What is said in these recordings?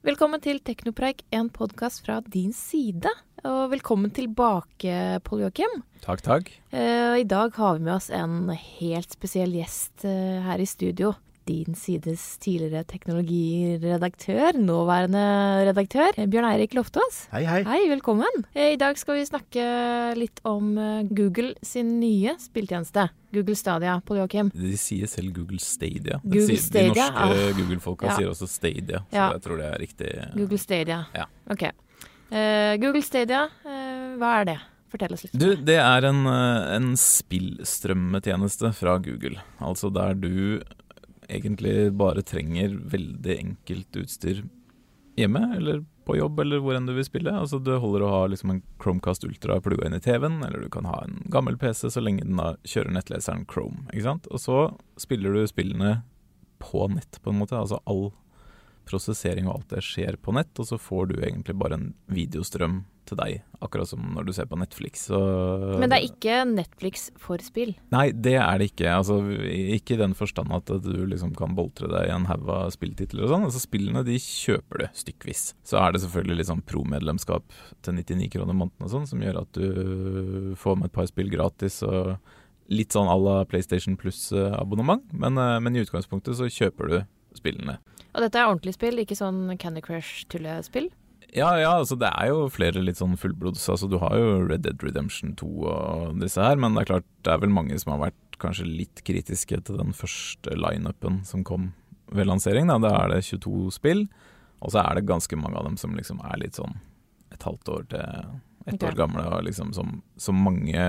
Velkommen til Teknopreik, en podkast fra din side. Og velkommen tilbake, Pål Joakim. Takk, takk. Uh, I dag har vi med oss en helt spesiell gjest uh, her i studio. Din sides tidligere teknologiredaktør, nåværende redaktør, eh, Bjørn Eirik Loftaas. Hei, hei. Hei, velkommen. Eh, I dag skal vi snakke litt om eh, Google sin nye spilltjeneste. Google Stadia, Pål Joakim. De sier selv Google Stadia. Google de, sier, Stadia, de norske ah. Google-folka Ja. sier også Stadia, så Ja. jeg tror det er riktig. Google Stadia. Ja. Ok. Uh, Google Stadia, uh, hva er det? Fortell oss litt. Du, det er en, eh, en spillstrømmetjeneste fra Google. Altså der du egentlig bare trenger veldig enkelt utstyr hjemme, eller på jobb, eller hvor enn du vil spille. Altså Det holder å ha liksom en Chromecast Ultra plugga inn i TV-en, eller du kan ha en gammel PC så lenge den da kjører nettleseren Chrome. ikke sant? Og så spiller du spillene på nett, på en måte. Altså all prosessering og alt det skjer på nett, og så får du egentlig bare en videostrøm til deg, akkurat som når du ser på Netflix. Så Men det er ikke Netflix for spill. Nei, det er det ikke. Altså, ikke i den forstand at du liksom kan boltre deg i en haug av spilltitler og sånn. Altså, spillene de kjøper du stykkvis. Så er det selvfølgelig sånn pro-medlemskap til 99 kroner måneden og sånn, som gjør at du får med et par spill gratis og litt sånn à la PlayStation Pluss-abonnement. Men, eh, men i utgangspunktet så kjøper du spillene. Og dette er ordentlig spill, ikke sånn Candy Crush-tullespill. Ja, ja, altså det er jo flere litt sånn fullblods. Altså du har jo Red Dead Redemption 2 og disse her, men det er klart det er vel mange som har vært kanskje litt kritiske til den første lineupen som kom ved lansering. Da, da er det 22 spill, og så er det ganske mange av dem som liksom er litt sånn et halvt år til ett okay. år gamle, og liksom som, som mange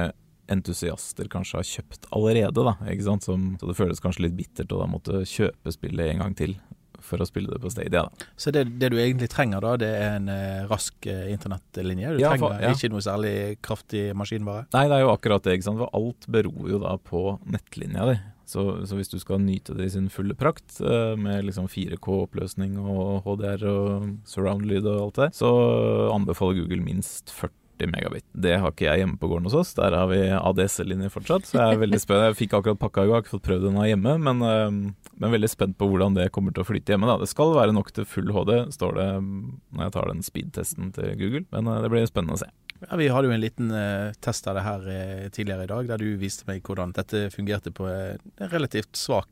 entusiaster kanskje har kjøpt allerede, da. Ikke sant? Som, så det føles kanskje litt bittert å da måtte kjøpe spillet en gang til for å spille det på Stadia, da. Så det, det du egentlig trenger da, det er en eh, rask eh, internettlinje? Du Ja, trenger for- ja. ikke noe særlig kraftig maskinvare? Nei, det er jo akkurat det, ikke sant. For alt beror jo da på nettlinja di. Så, så hvis du skal nyte det i sin fulle prakt, eh, med liksom 4K-oppløsning og HDR og surround-lyd og alt det, så anbefaler Google minst 40 megabit. Det har ikke jeg hjemme på gården hos oss. Der har vi ADS-linje fortsatt, så jeg er veldig spent. Jeg fikk akkurat pakka i går, har ikke fått prøvd den hjemme, men, eh, men veldig spent på hvordan det kommer til å flyte hjemme. da. Det skal være nok til full HD, står det når jeg tar den speed-testen til Google, men eh, det blir spennende å se. Ja, vi hadde jo en liten uh, test av det her uh, tidligere i dag, der du viste meg hvordan dette fungerte på uh, relativt svak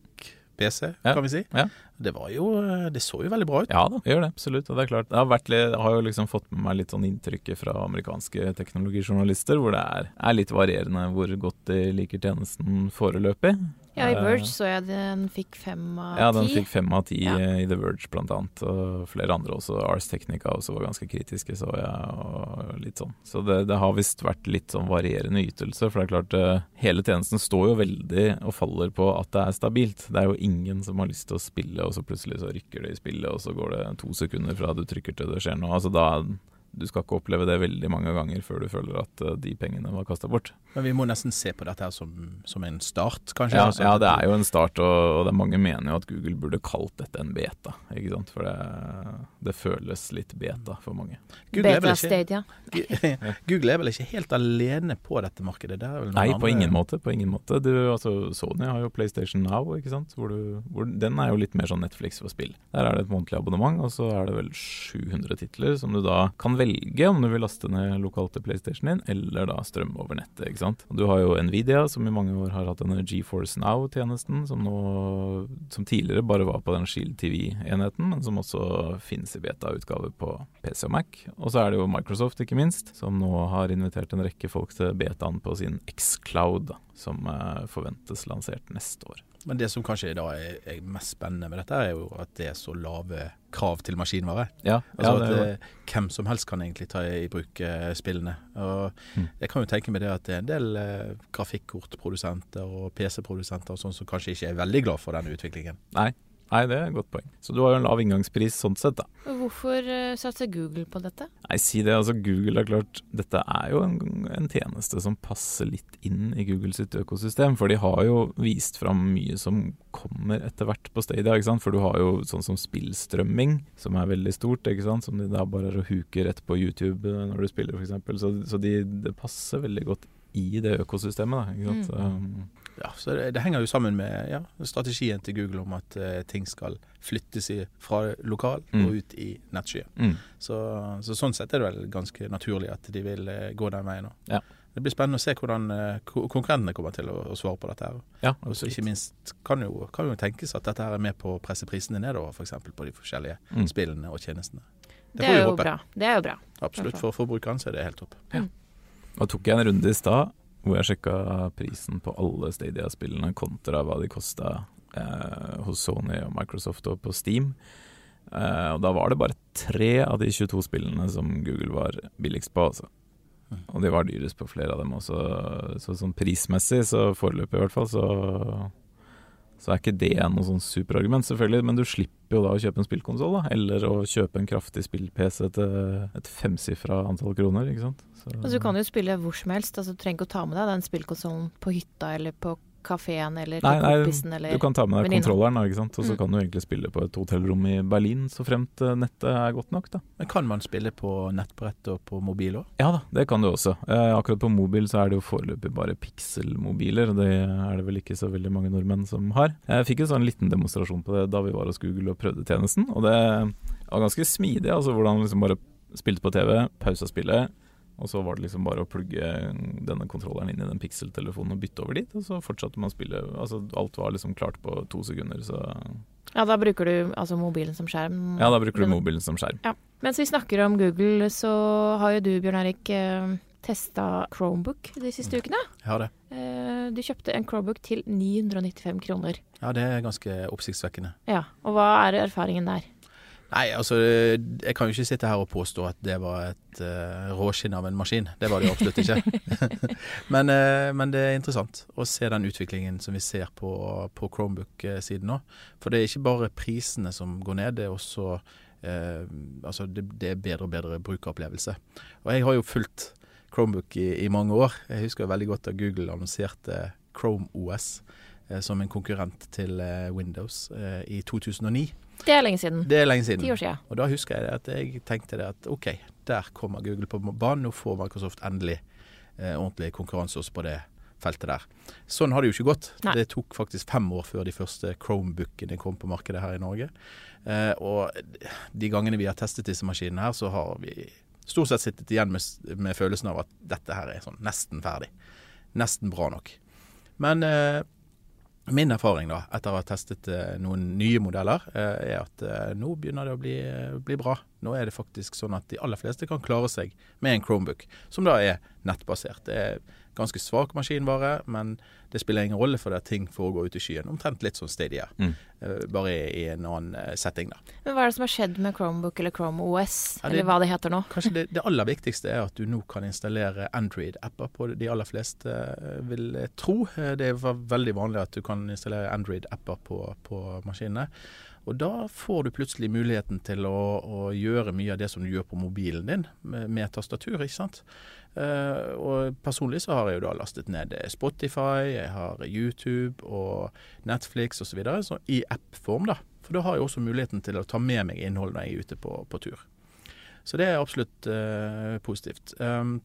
PC, Ja, kan vi si. ja. Det var jo Det så jo veldig bra ut. Ja da, gjør det. Absolutt. Og det er klart, jeg har, vært jeg har jo liksom fått med meg litt sånn inntrykket fra amerikanske teknologijournalister, hvor det er, er litt varierende hvor godt de liker tjenesten foreløpig. Ja, i Eh, Verge så jeg den fikk fem av ti. Ja, den fikk fem av ti Ja. i The Verge blant annet, og flere andre også. Ars Technica også var ganske kritiske, så jeg, og litt sånn. Så det, det har visst vært litt sånn varierende ytelse, for det er klart eh, hele tjenesten står jo veldig og faller på at det er stabilt. Det er jo ingen som har lyst til å spille, og så plutselig så rykker det i spillet, og så går det to sekunder fra du trykker til det skjer noe. Altså da du skal ikke oppleve det veldig mange ganger før du føler at eh, de pengene var kasta bort. Men vi må nesten se på dette her som, som en start, kanskje. Ja, Altså, ja, det er jo en start, og, og det er mange mener jo at Google burde kalt dette en beta. Ikke sant? For det, det føles litt beta for mange. Google er Beta ikke- Stadia. Google er vel ikke helt alene på dette markedet? Det er vel noen Nei, på ingen måte. på ingen måte du, altså, Sony har jo PlayStation Now, ikke sant? Hvor du, hvor, den er jo litt mer sånn Netflix for spill. Der er det et månedlig abonnement, og så er det vel 700 titler som du da kan velge om du vil laste ned lokalt til PlayStation din, eller da strømme over nettet. ikke sant? Du har jo Nvidia, som i mange år har hatt denne GeForce Now-tjenesten, som, som tidligere bare var på den Shield TV-enheten, men som også finnes i beta-utgave på PC og Mac. Og så er det jo Microsoft, ikke minst, som nå har invitert en rekke folk til betaen på sin Xcloud, som eh, forventes lansert neste år. Men det som kanskje da er, er mest spennende med dette, er jo at det er så lave krav til maskinvare. Ja, Altså ja, det at det, hvem som helst kan egentlig ta i bruk eh, spillene. Og Mm. jeg kan jo tenke meg det at det er en del eh, grafikkortprodusenter og PC-produsenter og sånn som kanskje ikke er veldig glad for denne utviklingen. Nei, nei, det er et godt poeng. Så du har jo en lav inngangspris sånn sett, da. Hvorfor eh, satser Google på dette? Nei, si det. Altså, Google er klart Dette er jo en, en tjeneste som passer litt inn i Google sitt økosystem. For de har jo vist fram mye som kommer etter hvert på Stadia. ikke sant? For du har jo sånn som spillstrømming, som er veldig stort. ikke sant? Som de da bare er å huke rett på YouTube eh, når du spiller, f.eks. Så, så de, det passer veldig godt i det økosystemet. da, ikke sant? Mm. Ja, så det, det, henger jo sammen med ja, strategien til Google om at uh, ting skal flyttes i, fra lokal mm. og ut i nettskyen. Mm. Så, så, sånn sett er det vel ganske naturlig at de vil uh, gå den veien òg. Ja. Det blir spennende å se hvordan uh, konkurrentene kommer til å, å, svare på dette. her. Ja, og ikke minst kan jo, kan jo tenkes at dette her er med på å presse prisene nedover, f.eks. På de forskjellige mm. spillene og tjenestene. Det, det er jo bra. Det er jo bra. Absolutt. For forbrukeren så er det helt topp. Ja. Og tok jeg en runde i stad hvor jeg sjekka prisen på alle Stadia-spillene kontra hva de kosta eh, hos Sony og Microsoft og på Steam. Eh, og da var det bare tre av de 22 spillene som Google var billigst på. Altså. Mm. Og de var dyrest på flere av dem også. Så sånn prismessig, så foreløpig i hvert fall, så så er ikke det noe sånn superargument, selvfølgelig. Men du slipper jo da å kjøpe en spillkonsoll, eller å kjøpe en kraftig spill-PC til et femsifra antall kroner, ikke sant. Så. Altså, du kan jo spille hvor som helst. Altså, du trenger ikke å ta med deg den spillkonsollen på hytta eller på kafeen eller nei, nei, kompisen eller Du kan ta med deg venninna. kontrolleren, ikke sant? og så mm. kan du egentlig spille på et hotellrom i Berlin, så fremt eh, nettet er godt nok. da. Men Kan man spille på nettbrett og på mobil òg? Ja da, det kan du også. Eh, akkurat på mobil så er det jo foreløpig bare pikselmobiler. Det er det vel ikke så veldig mange nordmenn som har. Jeg fikk en sånn liten demonstrasjon på det da vi var hos Google og prøvde tjenesten, og det var ganske smidig. altså Hvordan liksom bare spilte på TV, pausa spillet og så var det liksom bare å plugge denne kontrolleren inn i den pikseltelefonen og bytte over dit, og så fortsatte man å spille. Altså alt var liksom klart på to sekunder, så Ja, da bruker du altså mobilen som skjerm? Ja, da bruker du mobilen som skjerm. Ja. Mens vi snakker om Google, så har jo du, Bjørn Erik, eh, testa Chromebook de siste mm. ukene. Jeg har det. Eh, du kjøpte en Chromebook til 995 kroner. Ja, det er ganske oppsiktsvekkende. Ja, Og hva er erfaringen der? Nei, altså jeg kan jo ikke sitte her og påstå at det var et uh, råskinn av en maskin. Det var det jo absolutt ikke. men, uh, men, det er interessant å se den utviklingen som vi ser på, på Chromebook-siden nå. For det er ikke bare prisene som går ned, det er også uh, altså det, det, er bedre og bedre brukeropplevelse. Og jeg har jo fulgt Chromebook i, i mange år. Jeg husker veldig godt da Google annonserte Chrome OS som en konkurrent til Windows i 2009. Det er lenge siden. Det er lenge siden. Ti år siden. Og da husker jeg at jeg tenkte det at OK, der kommer Google på banen. Nå får Microsoft endelig eh, ordentlig konkurranse også på det feltet der. Sånn har det jo ikke gått. Nei. Det tok faktisk fem år før de første Chromebookene kom på markedet her i Norge. Eh, og de gangene vi har testet disse maskinene her, så har vi stort sett sittet igjen med, med følelsen av at dette her er sånn nesten ferdig. Nesten bra nok. Men eh, Min erfaring da, etter å ha testet eh, noen nye modeller, eh, er at eh, nå begynner det å bli, bli, bra. Nå er det faktisk sånn at de aller fleste kan klare seg med en Chromebook, som da er nettbasert. Det er ganske svak maskinvare, men det spiller ingen rolle for det at ting foregår ute i skyen. Omtrent litt sånn Stadia, mm. uh, bare i, en annen uh, setting. da. Men Hva er det som har skjedd med Chromebook eller Chrome OS, ja, det, eller hva det heter nå? Kanskje det, det, aller viktigste er at du nå kan installere Android-apper på de aller fleste, uh, vil jeg tro. Det er veldig vanlig at du kan installere Android-apper på, på maskinene. Og da får du plutselig muligheten til å, å, gjøre mye av det som du gjør på mobilen din, med, med tastatur. ikke sant? Uh, og personlig så har jeg jo da lastet ned Spotify, jeg har YouTube og Netflix osv. I app-form, da. For da har jeg også muligheten til å ta med meg innhold når jeg er ute på, på tur. Så det er absolutt uh, positivt. Um,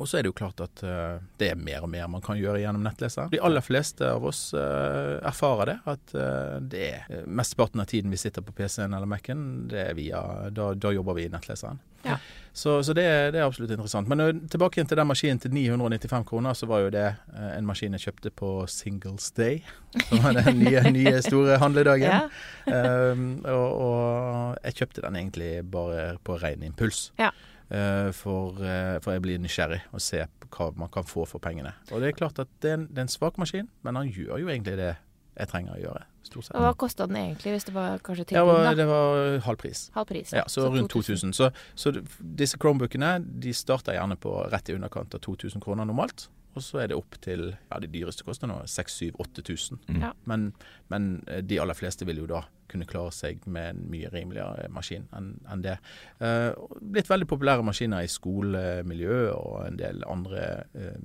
og så er det jo klart at uh, det er mer og mer man kan gjøre gjennom nettleseren. De aller fleste av oss uh, erfarer det, at uh, det er mesteparten av tiden vi sitter på PC-en eller Mac-en, det er via, da, da jobber vi i nettleseren. Ja. Så, så det, det, er absolutt interessant. Men tilbake igjen til den maskinen til 995 kroner, så var jo det en maskin jeg kjøpte på Singles Day, som var den nye, nye store handledagen. Ja. um, og, og, jeg kjøpte den egentlig bare på ren impuls. Ja. Eh, for, eh, for, jeg blir nysgjerrig og ser hva man kan få for pengene. Og det er klart at det er en, det er en svak maskin, men han gjør jo egentlig det jeg trenger å gjøre. Stort sett. Og Hva kosta den egentlig, hvis det var kanskje tilbud? Ja, det var halv pris. Halv pris ja, så, så rundt 2000. 2000. Så, så, disse Chromebookene de starter gjerne på rett i underkant av 2000 kroner normalt. Og så er det opp til ja, de dyreste koster nå 6000-8000. Mm. Ja. Men, men, eh, de aller fleste vil jo da kunne klare seg med en mye rimeligere maskin enn en det. Eh, blitt veldig populære maskiner i skolemiljø og en del andre eh,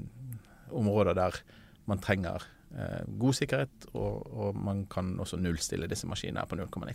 områder der man trenger eh, god sikkerhet, og, og, man kan også nullstille disse maskinene på null komma.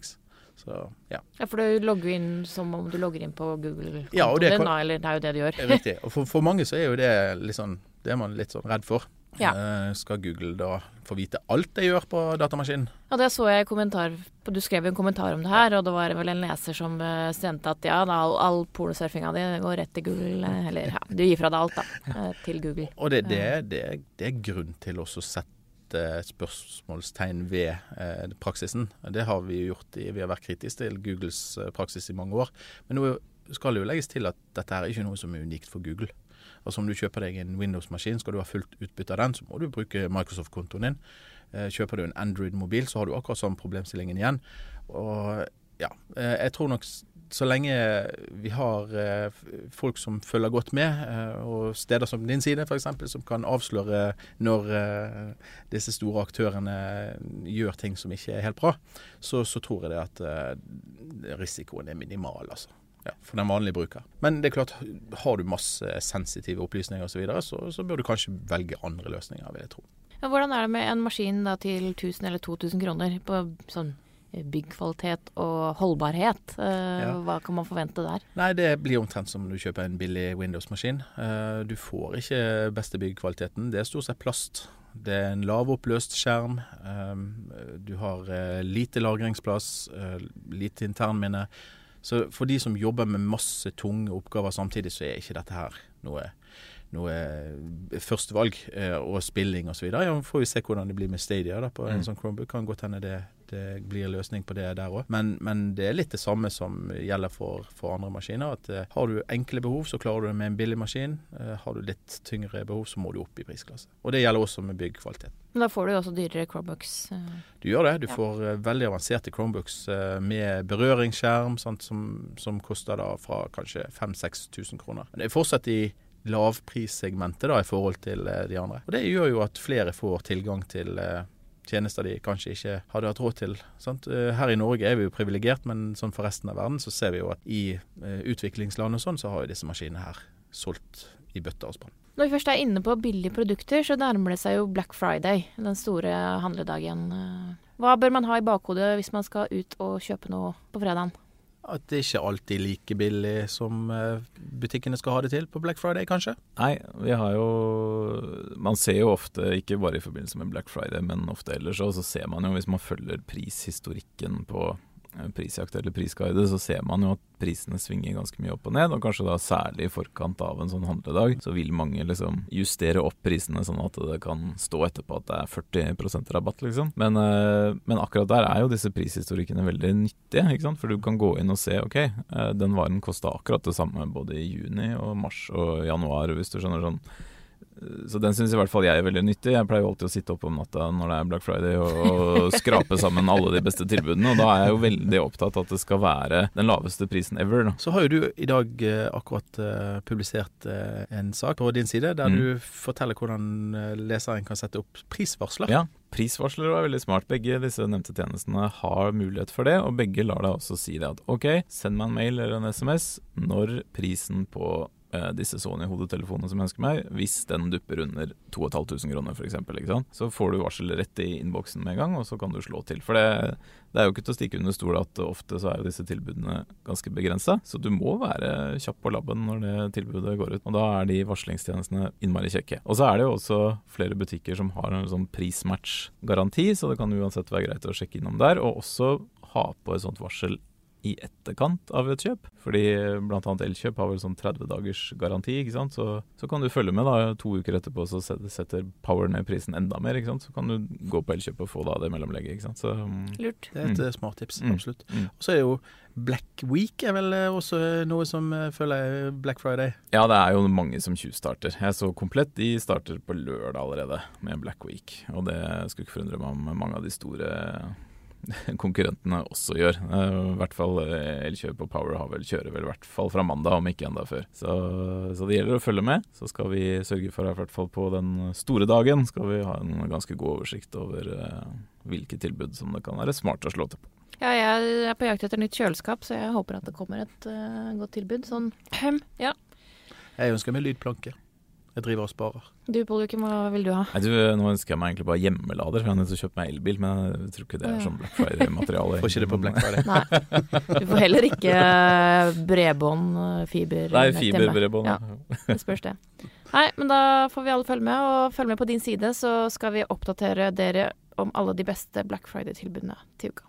Så, ja. ja. For du logger inn som om du logger inn på Google-kontoen ja, din, eller det er jo det du gjør. Riktig. Og for, for, mange så er jo det litt sånn det er man litt sånn redd for. Ja. Eh, skal Google da få vite alt jeg gjør på datamaskinen? Ja, det så jeg kommentar Du skrev en kommentar om det her, og det var vel en leser som eh, sendte at ja, da, all, all pornosurfinga di går rett til Google. eh, Eller ja, du gir fra deg alt, da. eh, Til Google. Og det, det, det, det er grunn til å sette spørsmålstegn ved eh, praksisen. Det har vi gjort. I, vi har vært kritiske til Googles praksis i mange år. Men nå skal det jo legges til at dette er ikke noe som er unikt for Google. Altså Om du kjøper deg en Windows-maskin, skal du ha fullt utbytte av den, så må du bruke Microsoft-kontoen din. Eh, Kjøper du en Android-mobil, så har du akkurat samme problemstillingen igjen. Og ja, eh, jeg tror nok så lenge vi har eh, folk som følger godt med, og steder som din side f.eks., som kan avsløre når disse store aktørene gjør ting som ikke er helt bra, så, så tror jeg det at risikoen er minimal, altså. Ja, for den vanlige bruker. Men det er klart, har du masse sensitive opplysninger osv., så, videre, så så bør du kanskje velge andre løsninger, vil jeg tro. Ja, hvordan er det med en maskin da til 1000 eller 2000 kroner på sånn eh, byggkvalitet og holdbarhet? Eh, Ja. Hva kan man forvente der? Nei, det blir omtrent som om du kjøper en billig Windows-maskin. Eh, Du får ikke beste byggkvaliteten. Det er stort sett plast. Det er en lavoppløst skjerm. eh, Du har eh, lite lagringsplass, eh, lite internminne. Så for de som jobber med masse tunge oppgaver samtidig, så er ikke dette her noe, noe førstevalg. eh, Og spilling osv. Ja, får vi se hvordan det blir med Stadia da, på en Mm. sånn Chromebook. Kan godt hende det, det blir løsning på det der òg. Men, men det er litt det samme som gjelder for, for andre maskiner. At uh, har du enkle behov, så klarer du det med en billig maskin. Uh, har du litt tyngre behov, så må du opp i prisklasse. Og det gjelder også med byggkvalitet. Men da får du jo også dyrere Chromebooks. eh. Du gjør det. Du Ja. får veldig avanserte Chromebooks med berøringsskjerm, sant, som, som koster da fra kanskje 5000-6000 kroner. Men det er fortsatt i lavprissegmentet da i forhold til de andre. Og Det gjør jo at flere får tilgang til tjenester de kanskje ikke hadde hatt råd til. Sant? Eh, Her i Norge er vi jo privilegert, men sånn for resten av verden så ser vi jo at i eh, utviklingsland og sånn, så har jo disse maskinene her solgt i bøtter og spann. Når vi først er inne på billige produkter, så nærmer det seg jo Black Friday, den store handledagen. eh. Hva bør man ha i bakhodet hvis man skal ut og kjøpe noe på fredagen? At det ikke alltid er like billig som eh, butikkene skal ha det til på Black Friday, kanskje? Nei, vi har jo Man ser jo ofte, ikke bare i forbindelse med Black Friday, men ofte ellers òg, så ser man jo hvis man følger prishistorikken på Prisjakt eller prisguide, så ser man jo at prisene svinger ganske mye opp og ned. Og kanskje da særlig i forkant av en sånn handledag, så vil mange liksom justere opp prisene sånn at det kan stå etterpå at det er 40% rabatt, liksom. Men, eh, men akkurat der er jo disse prishistorikkene veldig nyttige, ikke sant. For du kan gå inn og se ok, eh, den varen kosta akkurat det samme både i juni og mars og januar, hvis du skjønner sånn. Så den syns i hvert fall jeg er veldig nyttig. Jeg pleier jo alltid å sitte oppe om natta når det er Black Friday og, skrape sammen alle de beste tilbudene, og da er jeg jo veldig opptatt av at det skal være den laveste prisen ever. Da. Så har jo du i dag eh, akkurat eh, publisert eh, en sak på din side der Mm. du forteller hvordan leseren kan sette opp prisvarsler. Ja, prisvarsler er veldig smart. Begge disse nevnte tjenestene har mulighet for det, og begge lar deg også si det at ok, send meg en mail eller en SMS når prisen på eh, disse Sony-hodetelefonene som jeg ønsker meg, hvis den dupper under 2500 kroner f.eks., ikke sant? så får du varsel rett i innboksen med en gang, og så kan du slå til. For det, det er jo ikke til å stikke under stol at ofte så er jo disse tilbudene ganske begrensa, så du må være kjapp på labben når det tilbudet går ut. Og da er de varslingstjenestene innmari kjekke. Og så er det jo også flere butikker som har en sånn prismatch-garanti, så det kan uansett være greit å sjekke innom der, og også ha på et sånt varsel i etterkant av et kjøp. Fordi bl.a. Elkjøp har vel sånn 30 dagers garanti, ikke sant. Så, så kan du følge med da to uker etterpå, så setter, Power ned prisen enda mer, ikke sant. Så kan du gå på Elkjøp og få da det mellomlegget, ikke sant. Så mm, Lurt. Det er et Mm. eh, smart tips, Mm. absolutt. mm. Og så er jo Black Week er vel eh, også noe som eh, føler jeg Black Friday. Ja, det er jo mange som tjuvstarter. Jeg så komplett de starter på lørdag allerede med Black Week. Og det skulle ikke forundre meg om mange av de store konkurrentene også gjør. Eh, I hvert fall eh, Elkjøp og Power har vel kjører vel i hvert fall fra mandag, om ikke enda før. Så, så det gjelder å følge med. Så skal vi sørge for, i hvert fall på den store dagen, skal vi ha en ganske god oversikt over eh, hvilke tilbud som det kan være smart å slå til på. Ja, jeg er på jakt etter nytt kjøleskap, så jeg håper at det kommer et uh, godt tilbud. Sånn ja. Jeg ønsker meg lydplanke. Jeg driver og sparer. Du Pål-Joakim, hva vil du ha? Nei, du, Nå ønsker jeg meg egentlig bare hjemmelader, for jeg har nødt til å kjøpe meg elbil. Men jeg tror ikke det er sånn Black Friday-materiale. Får ikke det på Black Friday. Nei. Du får heller ikke eh, bredbånd, eh, fiber Nei, fiberbredbånd. Ja. Det spørs det. Nei, men da får vi alle følge med, og følg med på din side, så skal vi oppdatere dere om alle de beste Black Friday-tilbudene til uka.